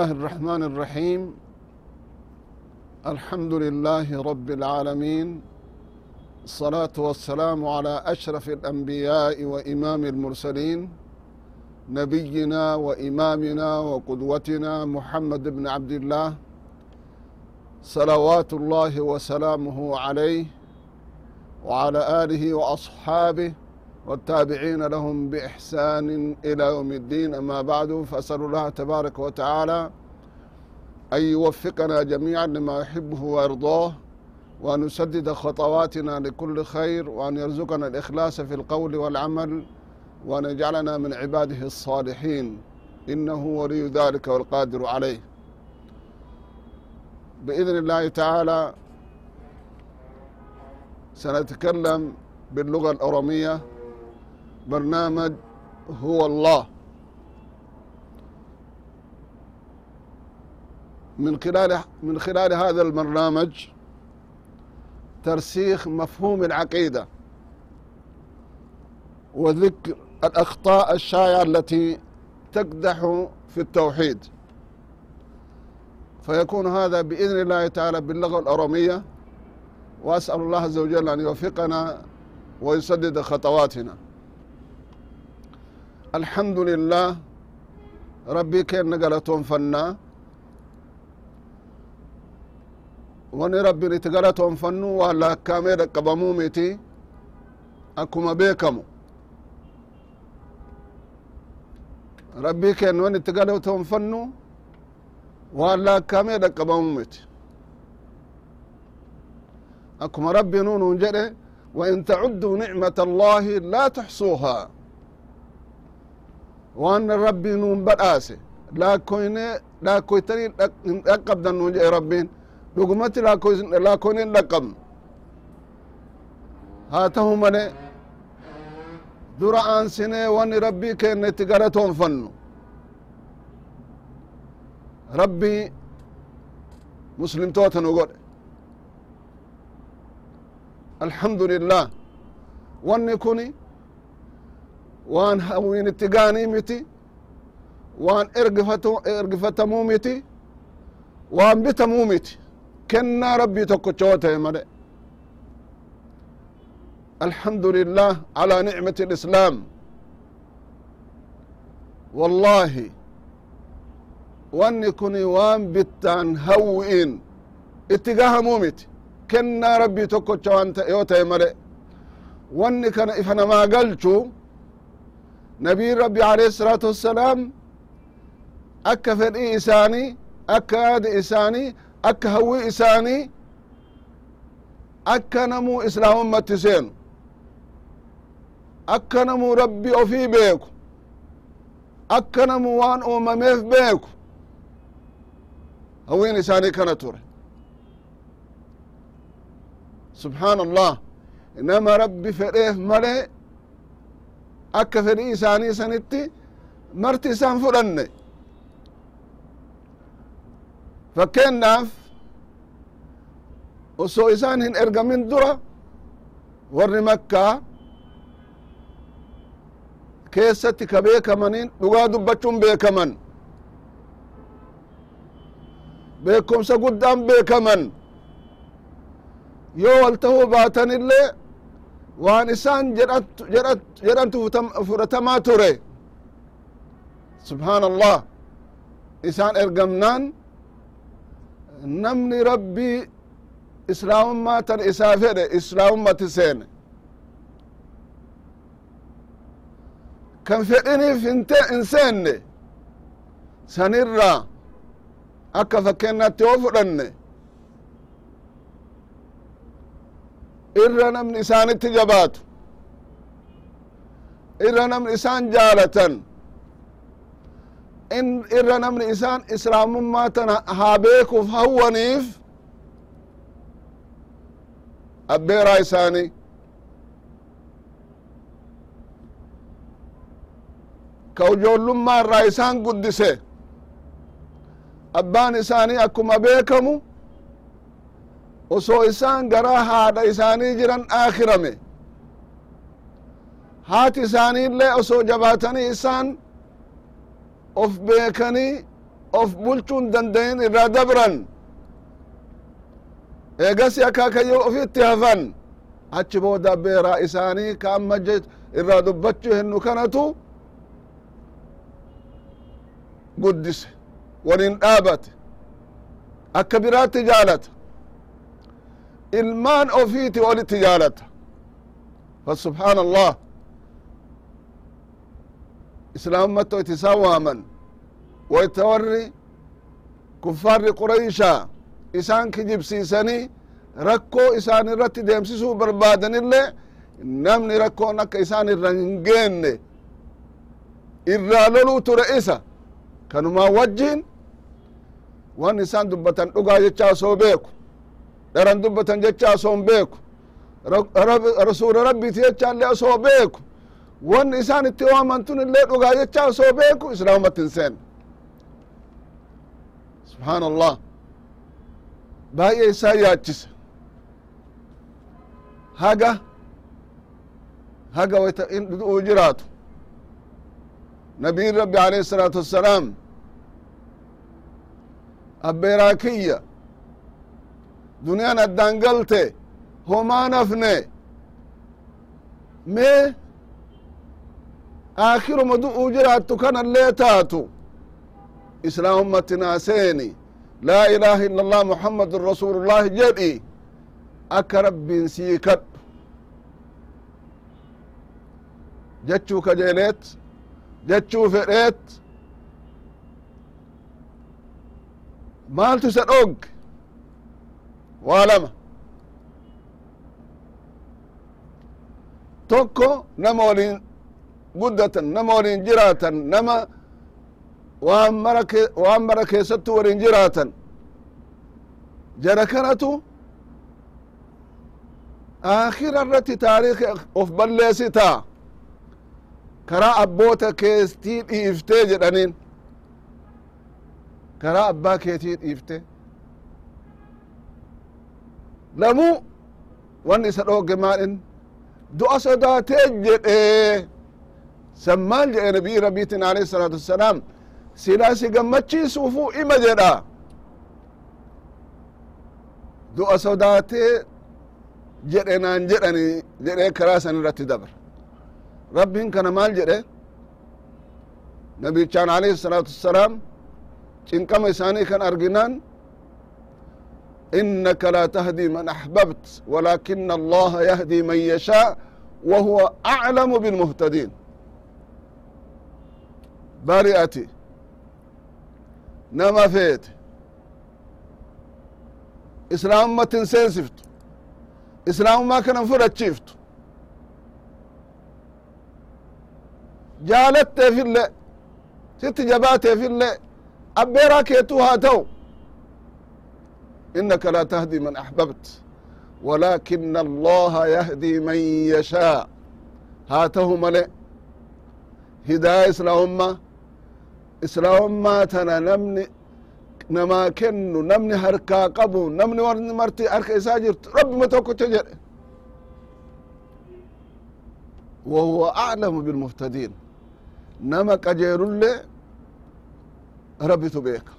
بسم الله الرحمن الرحيم الحمد لله رب العالمين الصلاة والسلام على أشرف الأنبياء وإمام المرسلين نبينا وإمامنا وقدوتنا محمد بن عبد الله صلوات الله وسلامه عليه وعلى آله وأصحابه والتابعين لهم بإحسان إلى يوم الدين. أما بعد فأسأل الله تبارك وتعالى أن يوفقنا جميعا لما يحبه ويرضاه وأن يسدد خطواتنا لكل خير وأن يرزقنا الإخلاص في القول والعمل وأن يجعلنا من عباده الصالحين. إنه ولي ذلك والقادر عليه. بإذن الله تعالى سنتكلم باللغة الأورامية. برنامج هو الله. من خلال من خلال هذا البرنامج ترسيخ مفهوم العقيدة وذكر الأخطاء الشائعة التي تقدح في التوحيد. فيكون هذا بإذن الله تعالى باللغة الأرامية وأسأل الله عز وجل أن يوفقنا ويسدد خطواتنا. الحمد لله ربي كين نقلتهم فنا fannu walla hakkame dhaqqabamuu miti akkuma beekamu rabbii ken wani itti galaton fannu walla hakkame dhaqqabamuu miti akkuma rabbi nunun jedhe وإن تعدوا نعمة الله لا تحصوها waan rabbi nun badhaase. Laakoyne laakoytanii hin dhaqqabdan nun jee rabbiin. Dhugumatti laakoyne hin dhaqqabnu haa tahu male dura aansinee wanni rabbii keenne itti galatoonfannu. Rabbii muslimtoota nu godhe. Alhamdu lilah wanni kuni waan hawwiin itti gaanii miti waan ergifatamuu miti waan bitamuu miti. Kennaa rabbii tokkocha wo ta'e male alhamdu lillah ala nicmati lislaam. Wallahi wanni kuni waan bittaan hawwi'in itti gahamuu miti. Kennaa rabbii tokkocha waan yoo ta'e male wanni kana ifa nabiin rabbi alayhi الsalaatu wassalaam akka fedhii isaanii akka yaada isaanii akka hawwii isaanii akka namuu islaamummatti seenu akka namuu rabbi ofii beeku akka namuu waan uumameef beeku hawwiin isaanii kana ture subxaan allah nama rabbi fedheef malee akka fedhii isaanii sanitti marti isaan fudhanne. Fakkeennaaf osoo isaan hin ergamin dura warri makkaa keessatti ka beekamanin dhugaa dubbachuun beekaman. Beekumsa guddaan beekaman. Yoo wal tahuu baatanillee waan isaan jedhantu fudhatamaa ture. Subxaan allah isaan ergamnaan namni rabbii islaamummaa tan isaa fedhe islaamummatti seene. Kan fedhiniif hin seenne sanirraa akka fakkeennaatti yoo fudhanne irra namni isaanitti jabaatu. Irra namni isaan jaalatan. Irra namni isaan islaamummaa tana haa beekuuf hawwaniif abbeeraa isaanii. Ka ijoollummaa irraa isaan guddise. Abbaan isaanii akkuma beekamu osoo isaan garaa haadha isaanii jiran aakirame haati isaanii illee osoo jabaatanii isaan of beekanii of bulchuun dandayin irraa dabran. Eegasi akaakayyo ofitti hafan. Achi booda beeraa isaanii ka amma irraa dubbachuu hennu kanatu guddise waliin dhaabate. Akka biraatti jaalata ilmaan ofiiti walitti jaalata فسبحان الله إسلام متو يتساواما ويتوري كفار قريشا إسان كجب سيساني ركو إسان الرت ديمسسو بربادن اللي نمني ركو نك إسان الرنجين إرالولو ترئيسا كانوا ما وجين وان إسان دبتن أقا جتشا سو بيكو dharan dubbatan jecha asoon beeku rasuula rabbiiti jecha illee asoo beeku wanni isaan itti waaman tun illee dhugaa jecha asoo beeku islaamatti hin seen subhaan allah baay'ee isaa yaachise haga haga wata in du'uu jiraatu nabiyin rabbi alayhi salaatu wassalaam abbeeraa duniyaan addaan galte homaa nafne mee du'uu jiraattu kanallee taatu islaamumatti naaseeni laa ilaha illa allah muhammadun rasulullahi jedhi akka rabbiin sii kadhu jechuu kajeeleet jechuu fedheet maaltu isa dhogge waa lama tokko nama waliin guddatan nama waliin jiraatan nama waan mara waan mara keessattu waliin jiraatan jara kanatu aakhira irratti taariikhi of balleessitaa karaa abboota keetii dhiiftee jedhaniin. Karaa abbaa keetii dhiifte lamuu wanni isa dhoogge maalin. Du'a sodaatee jedhe. San maal jedhe nabii rabbiitin alayhi salaatu wassalaam silaa si ima jedha. Du'a sodaatee jedhe naan jedhani jedhee karaa san irratti dabre rabbiin kana maal jedhe? Nabichaan alayhi salaatu wassalaam cinqama isaanii kan arginaan inaka la tahdi man ahbabt walakin allaha yahdi man yasha wahuwa aclamu bilmuhtadin bari ati nama feete islaamumatti hin seensiftu islaamummaa kana hin fudhachiiftu jaalatteefillee sitti jabaateefillee abbeeraa keetuu haa ta'u inaka la tahdi man axbabt walaakina allaha yahdi man yashaa haatahu male hidaaya islaamummaa islaamummaa tana namni namaa kennu namni harkaa qabu namni warni marti harka isaa jirtu rabbima tokkocha jedhe wahuwa aclamu bilmuhtadiin nama qajeelullee rabbitu beeka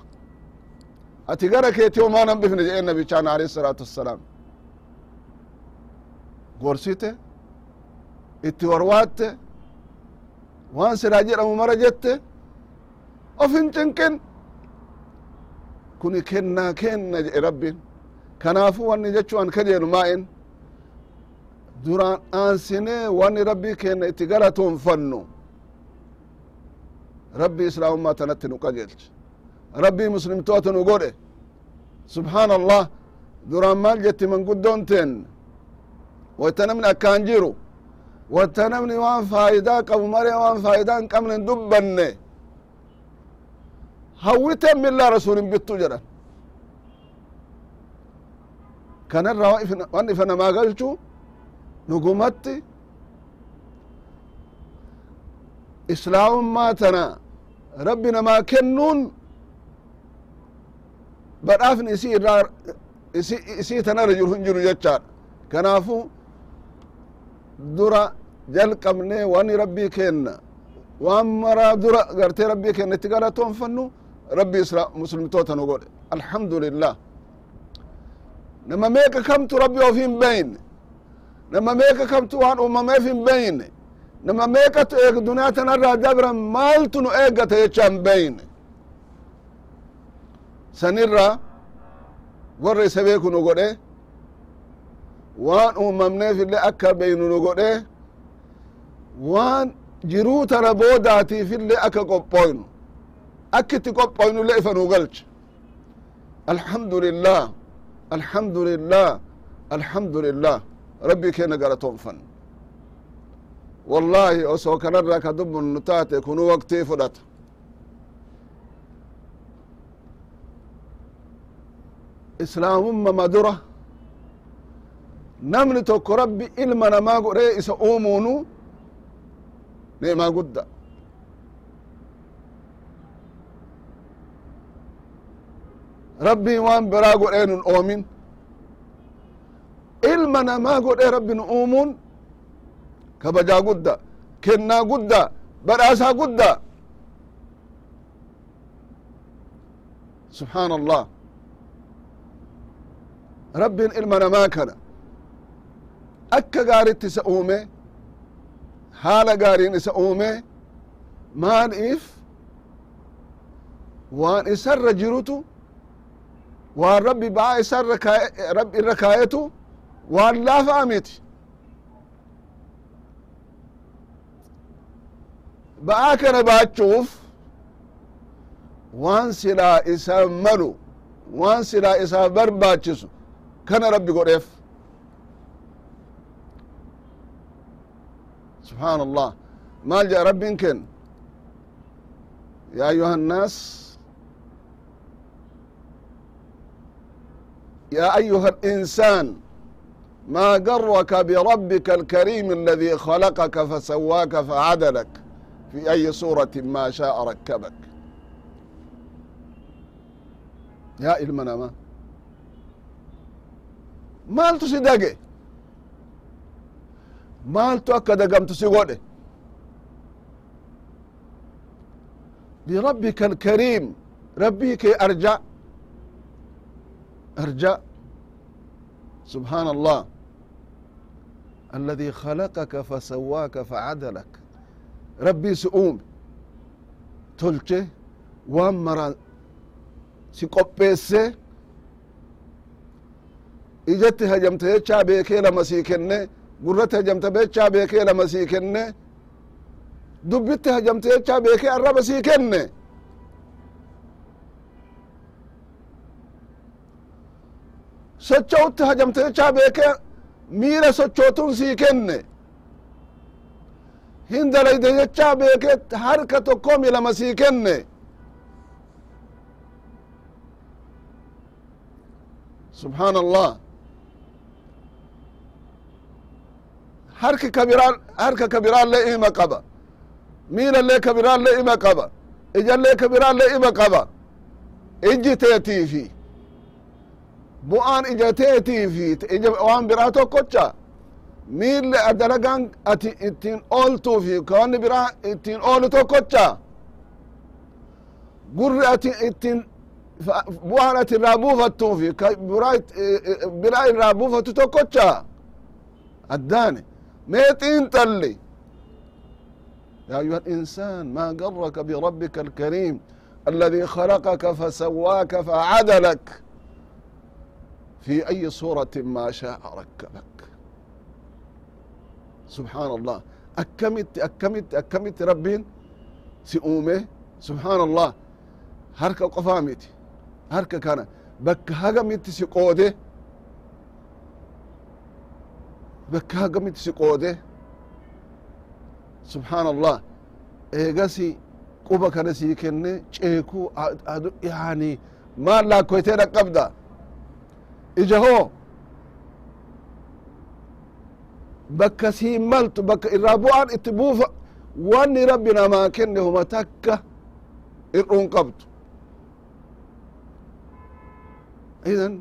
ati gara keeti homaa nan bifne jedheen nabichaan alayhi salaatu wassalaam. Gorsite itti warwaatte waan silaa jedhamu mara jette of hin cinqin. Kuni kennaa kenna jedhe rabbin kanaafu wanni jechuu an kajeelu maa'in. Duraan aansinee wanni rabbii kenna itti galatoonfannu rabbii islaamummaa tanatti nu qajeelche rabbii muslimtoota nu godhe subحaan allah duraan maal jetti manguddoon teen wata namni akkaan jiru. Wata namni waan faayidaa qabu malee waan faayidaa hin qabne hin dubbanne. Hawwiten millaa rasulin bittu jedhan. Kanarraa wan ifa namaa galchu dhugumatti islaamummaa tana rabbi namaa kennuun badhaafni isii irraa isii tanarra jiru hin jiru jechaadha kanaafu dura jalqabne wani rabbii kenna waan mara dura gartee rabbii kenna itti galatoonfannu rabbi muslimtoota nu godhe. Alhamdulillah. Nama meeqa kamtu rabbi of hin beyne nama meeqa kamtu waan uumameef hin beyne nama meeqatu eeg duniyaa tanarraa dabran maaltu nu eeggata jecha hin beyne sanirra warra isa beeku nu godhe waan uumamneef illee akka beynu nu godhe waan jiruu tana boodaatiif illee akka qophoynu akka itti qophoynu illee ifa nu galche. Alhamdu lillah alhamdu lillah alhamdu lillah rabbii keenya galatoonfan wallahi osoo kanarraa ka dubbunnu taate kunu waqtii fudhata islaamumma dura namni tokko rabbi ilma namaa godhee isa uumuunu ni'maa gudda? Rabbiin waan biraa godhee nun oomin. Ilma namaa godhee rabbi nu uumuun kabajaa gudda. Kennaa gudda. Badhaasaa gudda. Subxaan allah rabbiin ilma namaa kana akka gaaritti isa uume haala gaariin isa uume maaliif? Waan isarra jirutu waan rabbi ba'aa isarra rabbi irra kaayetu waan laafaa miti ba'aa kana baachuuf waan silaa isa malu waan silaa isaa barbaachisu kana rabbi godheef سبحان الله ما جاء رب كن يا أيها الناس يا أيها الإنسان ما غرك بربك الكريم الذي خلقك فسواك فعدلك في أي صورة ما شاء ركبك يا المنامة مالtu si dage maaltu akka dagamtu si godhe birabbika alkariim rabbii kee arja arja subحaan allah الذي خلقك فسواك فعدلك rabbii si uume tolche waan mara si qopheesse ijatti hajamte jechaa beekee lama sii kenne gurratti hajamte jechaa beekee lama sii kenne dubbitti hajamte jechaa beekee arraba sii kenne. Socho'utti hajamte jechaa beekee miila sochootun sii kenne. Hin dalayde jechaa beekee harka tokkoomi lama sii kenne. Subحaan harki kabiraan harka kabiraallee ima qaba. Miilallee kabiraallee ima qaba. Ijallee kabiraallee ima qaba. Ijji teetiifi bu'aan ija teetiifi ija waan tokkocha miille dalagaan ati ittiin ooltuufi ka wanni biraa ittiin oolu tokkocha gurri ati ittiin bu'aan ati irraa buufattuufi biraa irraa buufatu tokkocha addaane mee xiinxalli يا أيها الإنسان ما غرك بربك الكريم الذي خلقك فسواك فعدلك في أي صورة ما شاء ركبك سبحان الله أكمت أكمت أكمت ربين سئومه سبحان الله هركة قفامتي هركة كان بك هقمت سقوده بك هقمت سقوده سبحان الله eegasi quba kana sii kenne ceekuu yani maal laakkoytee dhaqqabda ija hoo bakka sii maltu bakka irraa bu'aan itti buufa wanni rabbi namaa kenne homa takka ir'uun qabdu idan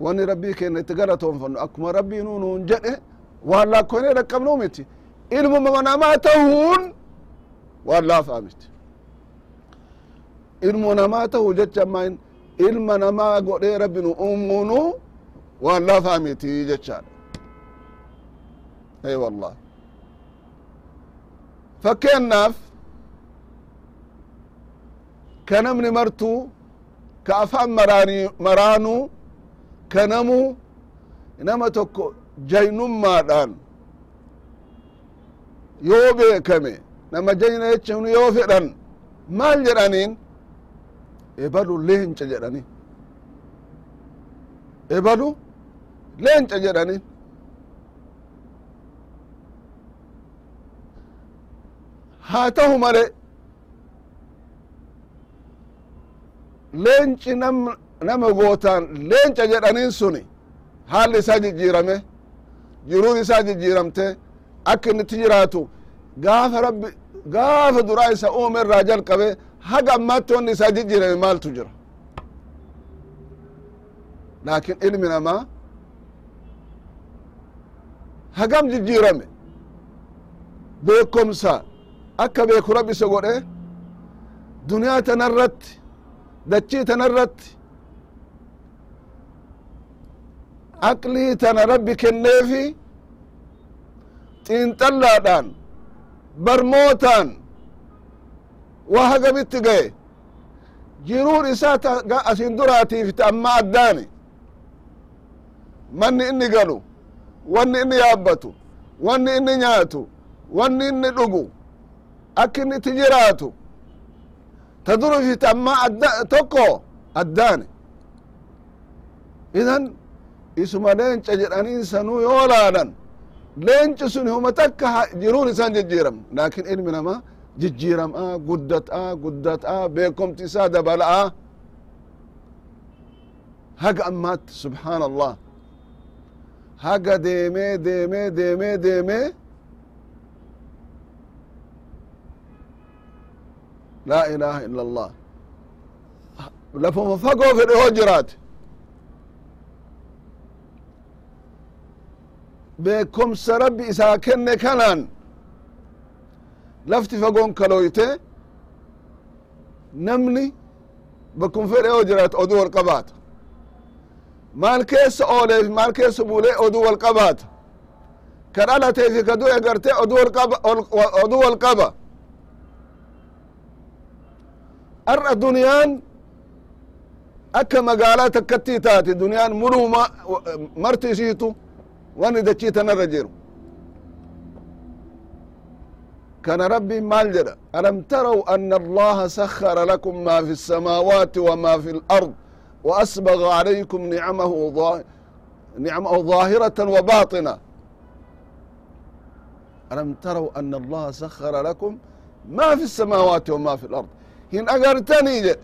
wanni rabbii kenna itti galatoonfannu. Akkuma rabbiinuu nuun jedhe waan laakkoynee dhaqqabnuu miti. Ilmuma namaa ta'uun waan laafaa miti. Ilmu namaa tahu jecha ammain ilma namaa godhee rabbi nu uumunu waan lafaa miti jechaadha ay wallah fakkeennaaf ka namni martuu ka afaan maraanuu ka namu nama tokko jaynummaadhaan yoo beekame nama jayna jechun yoo fedhan maal jedhaniin? Ebalu leenca jedhani. Ebalu leenca jedhani. Haa tahu male leenci nam nama gootaan leenca jedhaniin suni haalli isaa jijjiirame jiruun isaa jijjiiramte akka inni itti jiraatu gaafa rabbi gaafa duraa isa uume irraa jalqabe haga ammaatti wanni isaa jijjiirame maaltu jira? Laakin ilmi namaa hagam jijjiirame? Beekomsa akka beeku rabbi isa godhe duniyaa tanarratti dachii tanarratti aqlii tana rabbi kenneefi xiinxallaadhaan barmootaan waa hagamitti gaye jiruun isaa asin duraatiif amma addaani. Manni inni galu wanni inni yaabbatu wanni inni nyaatu wanni inni dhugu akka inni itti jiraatu ta durufi ta amma tokko addaani. Idan isuma leenca jedhaniin sanuu yoo laalan leenci sun huma takka jiruun isaan jijjiiram laakin ilmi namaa jijjiiram'a guddat'a guddat'a beekomti isaa dabala'a haga ammaatti subxaan allah haga deemee deemee deemee deemee laa ilaha illa allah lafuma fagoo fedhe hoo jiraate beekomsa rabbi isaa kenne kanaan lafti fagoon kalooyte namni bakkum fedhe yoo jiraate oduu wal qabaata. Maal keessa ooleef maal keessa bulee oduu wal qabaata. Ka dhalateefi ka du'e garte oduu wal qaba ar'a duniyaan akka magaalaa takkattii taate duniyaan muluma marti isiitu wani dachii tanarra jiru كان ربي مال جدا ألم تروا أن الله سخر لكم ما في السماوات وما في الأرض وأسبغ عليكم نعمه ظاهرة, نعمه ظاهرة وباطنة ألم تروا أن الله سخر لكم ما في السماوات وما في الأرض هن أقرتني جد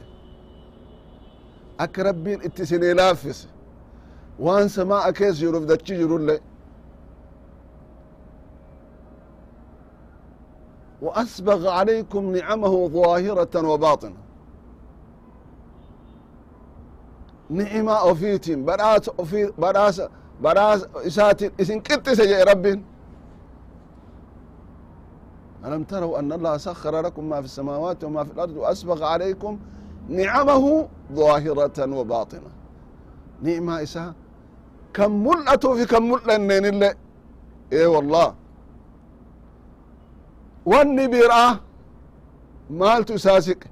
أك ربين اتسني لافس وان سماء كيس يرف دتشي جرولي وأسبغ عليكم نعمه ظاهرة وباطنة نعمة أوفيتين براس أوفي براس براس إساتين إسن قطس يا رب ألم تروا أن الله سخر لكم ما في السماوات وما في الأرض وأسبغ عليكم نعمه ظاهرة وباطنة نعمة إسا كم mul'atuufi kan mul'anneenille ee eh, wallah. Wanni biraa maaltu isaa siqe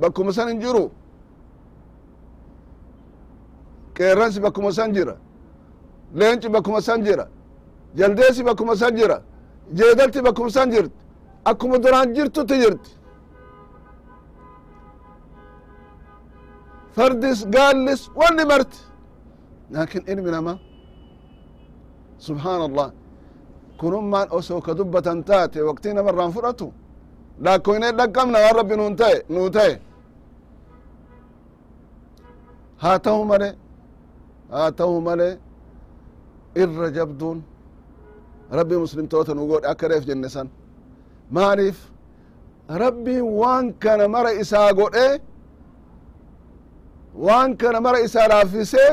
bakkuma san hin jiru? Qeerransi bakkuma san jira? Leenci bakkuma san jira? Jaldeesi bakkuma san jira? Jeedalti bakkuma san jirti akkuma duraan jirtutti jirti fardis gaallis wanni marti laakin ilmi namaa subxaan allah kunummaan osoo ka dubbatan taate waqtii namarraan fudhatu laakkoyne dhaqqabna waan rabbi nun ta'e nuu ta'e haa ta'u male haa ta'u male irra jabduun rabbi muslimtoota nu godhe akka reef jenne san maaliif rabbiin waan kana mara isaa godhe waan kana mara isaa laaffisee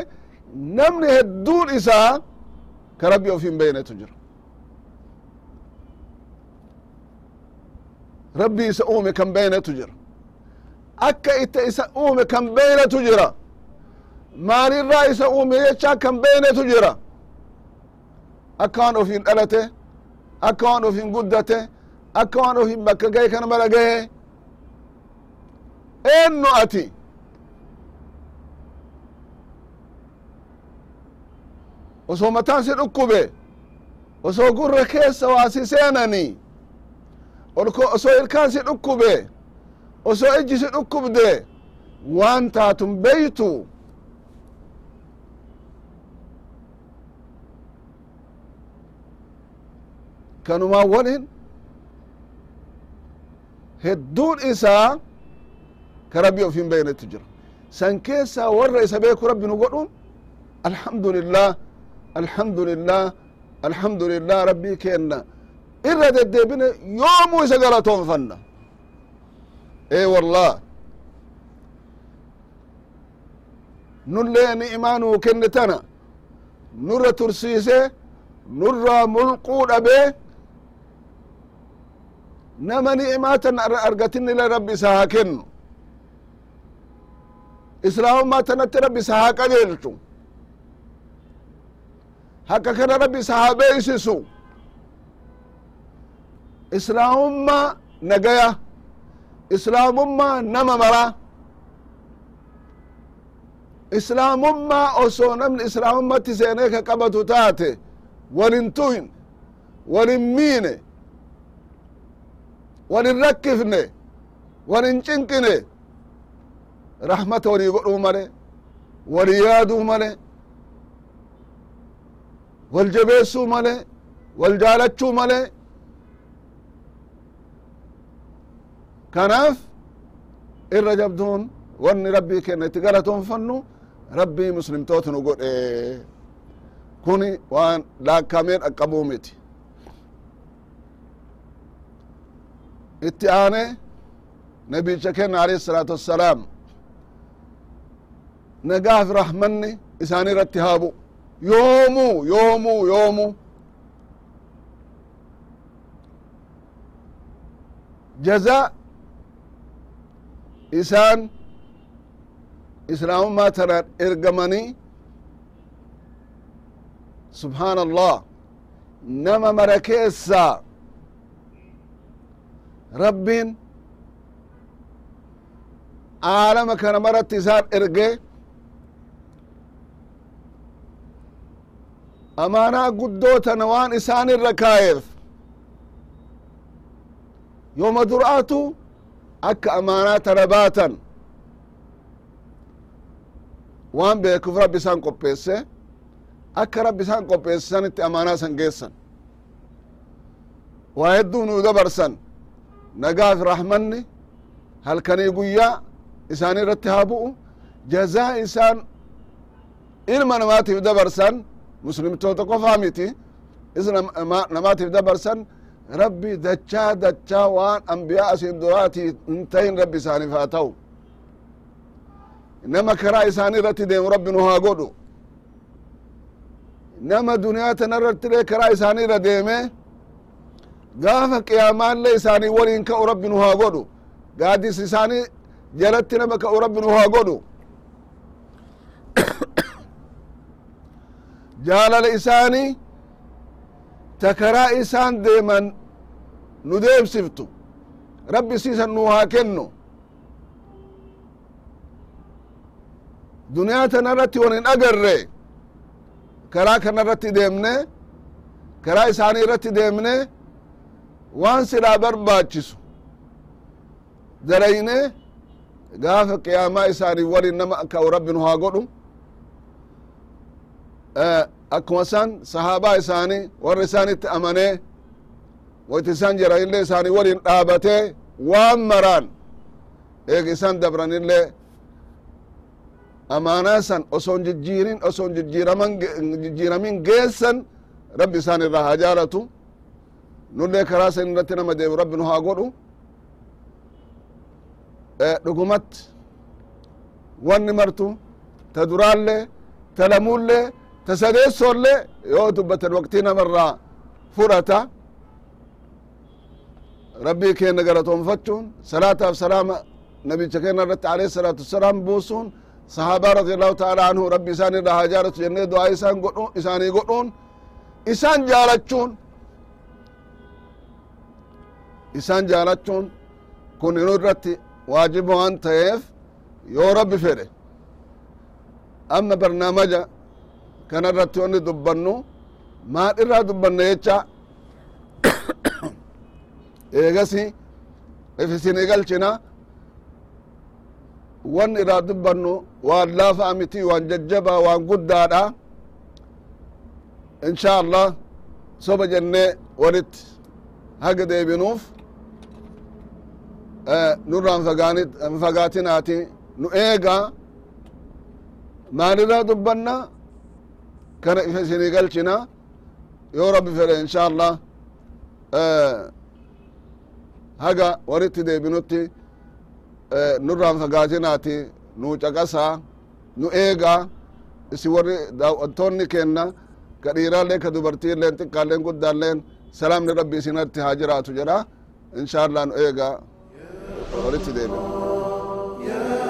namni hedduun isaa ka rabbi of hin beynetu jira. Rabbi isa uume kan beynetu jira. Akka itti isa uume kan beynetu jira. Maalirraa isa uume jechaa kan beynetu jira. Akka waan ofin dhalate akka waan ofin guddate akka waan ofin bakka gahe kana mala gahe eennu ati osoo mataan si dhukkube osoo gurra keessa waa si seenani. Osoo ilkaan si dhukkube osoo ijji si dhukkubde waan taatun beytu. Kanumaan walin hedduun isaa ka rabbi of hin jira. San keessaa warra isa beeku rabbi nu godhun? Alhamdu alhamdu lillah alhamdu lillah rabbii kenna. Irra deddeebine yoomuu isa galatoonfanna e wallah nullee ni'imaa nuu kenne tana nurra tursiise nurraa mulquu dhabe nama ni'imaa tan argatinile rabbi isa haa kennu islaamummaa tanatti rabbi isa hakka kana rabbi isa haa beeysisu islaamummaa nagaya islaamummaa nama mara islaamummaa osoo namni islaamummatti seenee ka qabatu taate walin tuhin. Walin miine walin rakkifne walin cinqine rahmata walii godhuu male walii yaaduu male wal jabeessuu male wal jaalachuu male kanaaf irra jabduun wanni rabbii kenna itti galatoonfannu rabbii muslimtoota nu godhe kuni waan laakkamee dhaqqabuu miti itti aane nabicha kenna alayhi الsalaatu wassalaam nagaaf rahmanni isaani irratti haabu yoomuu yoomuu yoomuu jaza isaan islaamummaa tanaan ergamanii subhaan allah nama mara keessaa rabbiin aalama kana maratti isaan erge amaanaa guddoo tana waan isaan irra kaayeef yooma dur'aatu akka amaanaa tana baatan. Waan beekuuf rabbi isaan qopheesse akka rabbi isaan qopheesse sanitti amaanaa san geessan. Waa hedduu nuu dabarsan. Nagaaf rahmanni halkanii guyyaa isaanii irratti haa bu'u. Jazaa isaan ilma namaatiif dabarsan muslimtoota qofaa miti is namaatiif dabarsan rabbi dachaa dachaa waan ambiyaa asin duraati hin tahin rabbi isaaniif haa ta'u nama karaa isaanii irratti deemu rabbi nu haa godhu nama duniyaa tana irrattilee karaa isaanii irra deeme gaafa qiyaamaallee isaanii waliin ka'u rabbi nu haa godhu gaadis isaanii jalatti nama ka'u rabbi nu haa godhu jaalala isaanii ta karaa isaan deeman nu deemsiftu rabbi siisan nu haa kennu. Duniyaa tana irratti won hin agarre karaa kana irratti deemne karaa isaanii irratti deemne waan silaa barbaachisu. Darayne gaafa qiyaamaa isaanii walin nama ka'u rabbi nu haa godhu akkuma isaan sahaabaa isaanii warra isaanitti amanee wati isaan jiranillee isaanii walin dhaabatee waan maraan eega isaan dabranillee amaanaa san oson jijjiirin oson jijjiiraman jijjiiramin geessan rabbi isaan irraa haa jaalatu. Nullee karaa san irratti nama deemu rabbi nu haa godhu. Dhugumatti wanni martu ta duraallee ta lamuullee ta sadeessoollee yoo dubbatan waqtii namarraa fudhata rabbii keenya galatoonfachuun salaataaf salaama nabicha kenna irratti alayhi salatu wasalaam buusuun sahaabaa radiallahu taala anhu rabbi isaan irra haa jaalatu jennee du'aa isaan godhu isaanii godhuun isaan jaalachuun isaan jaalachuun kun inu irratti waajiba waan ta'eef yoo rabbi fedhe amma barnaamaja kana irratti wanni dubbannu maal irraa dubbanna jecha? Eegasi if isinii galchina wan irraa dubbannu waan laafa miti waan jajjaba waan guddaadha. Insha allah soba jennee walitti haga deebinuuf nurraan fagaatinaati. Nu eega maalirraa dubbanna kana if isinii galchina yoo rabbi fedhe insha allah haga walitti deebinutti nurraan fagaatinaati nu caqasa nu eega isi warri daawwattoonni kenna ka dhiiraallee ka dubartiilleen xiqqaalleen guddaalleen salaamni rabbi isinatti haa jiraatu jedha insha allah nu eega walitti deebina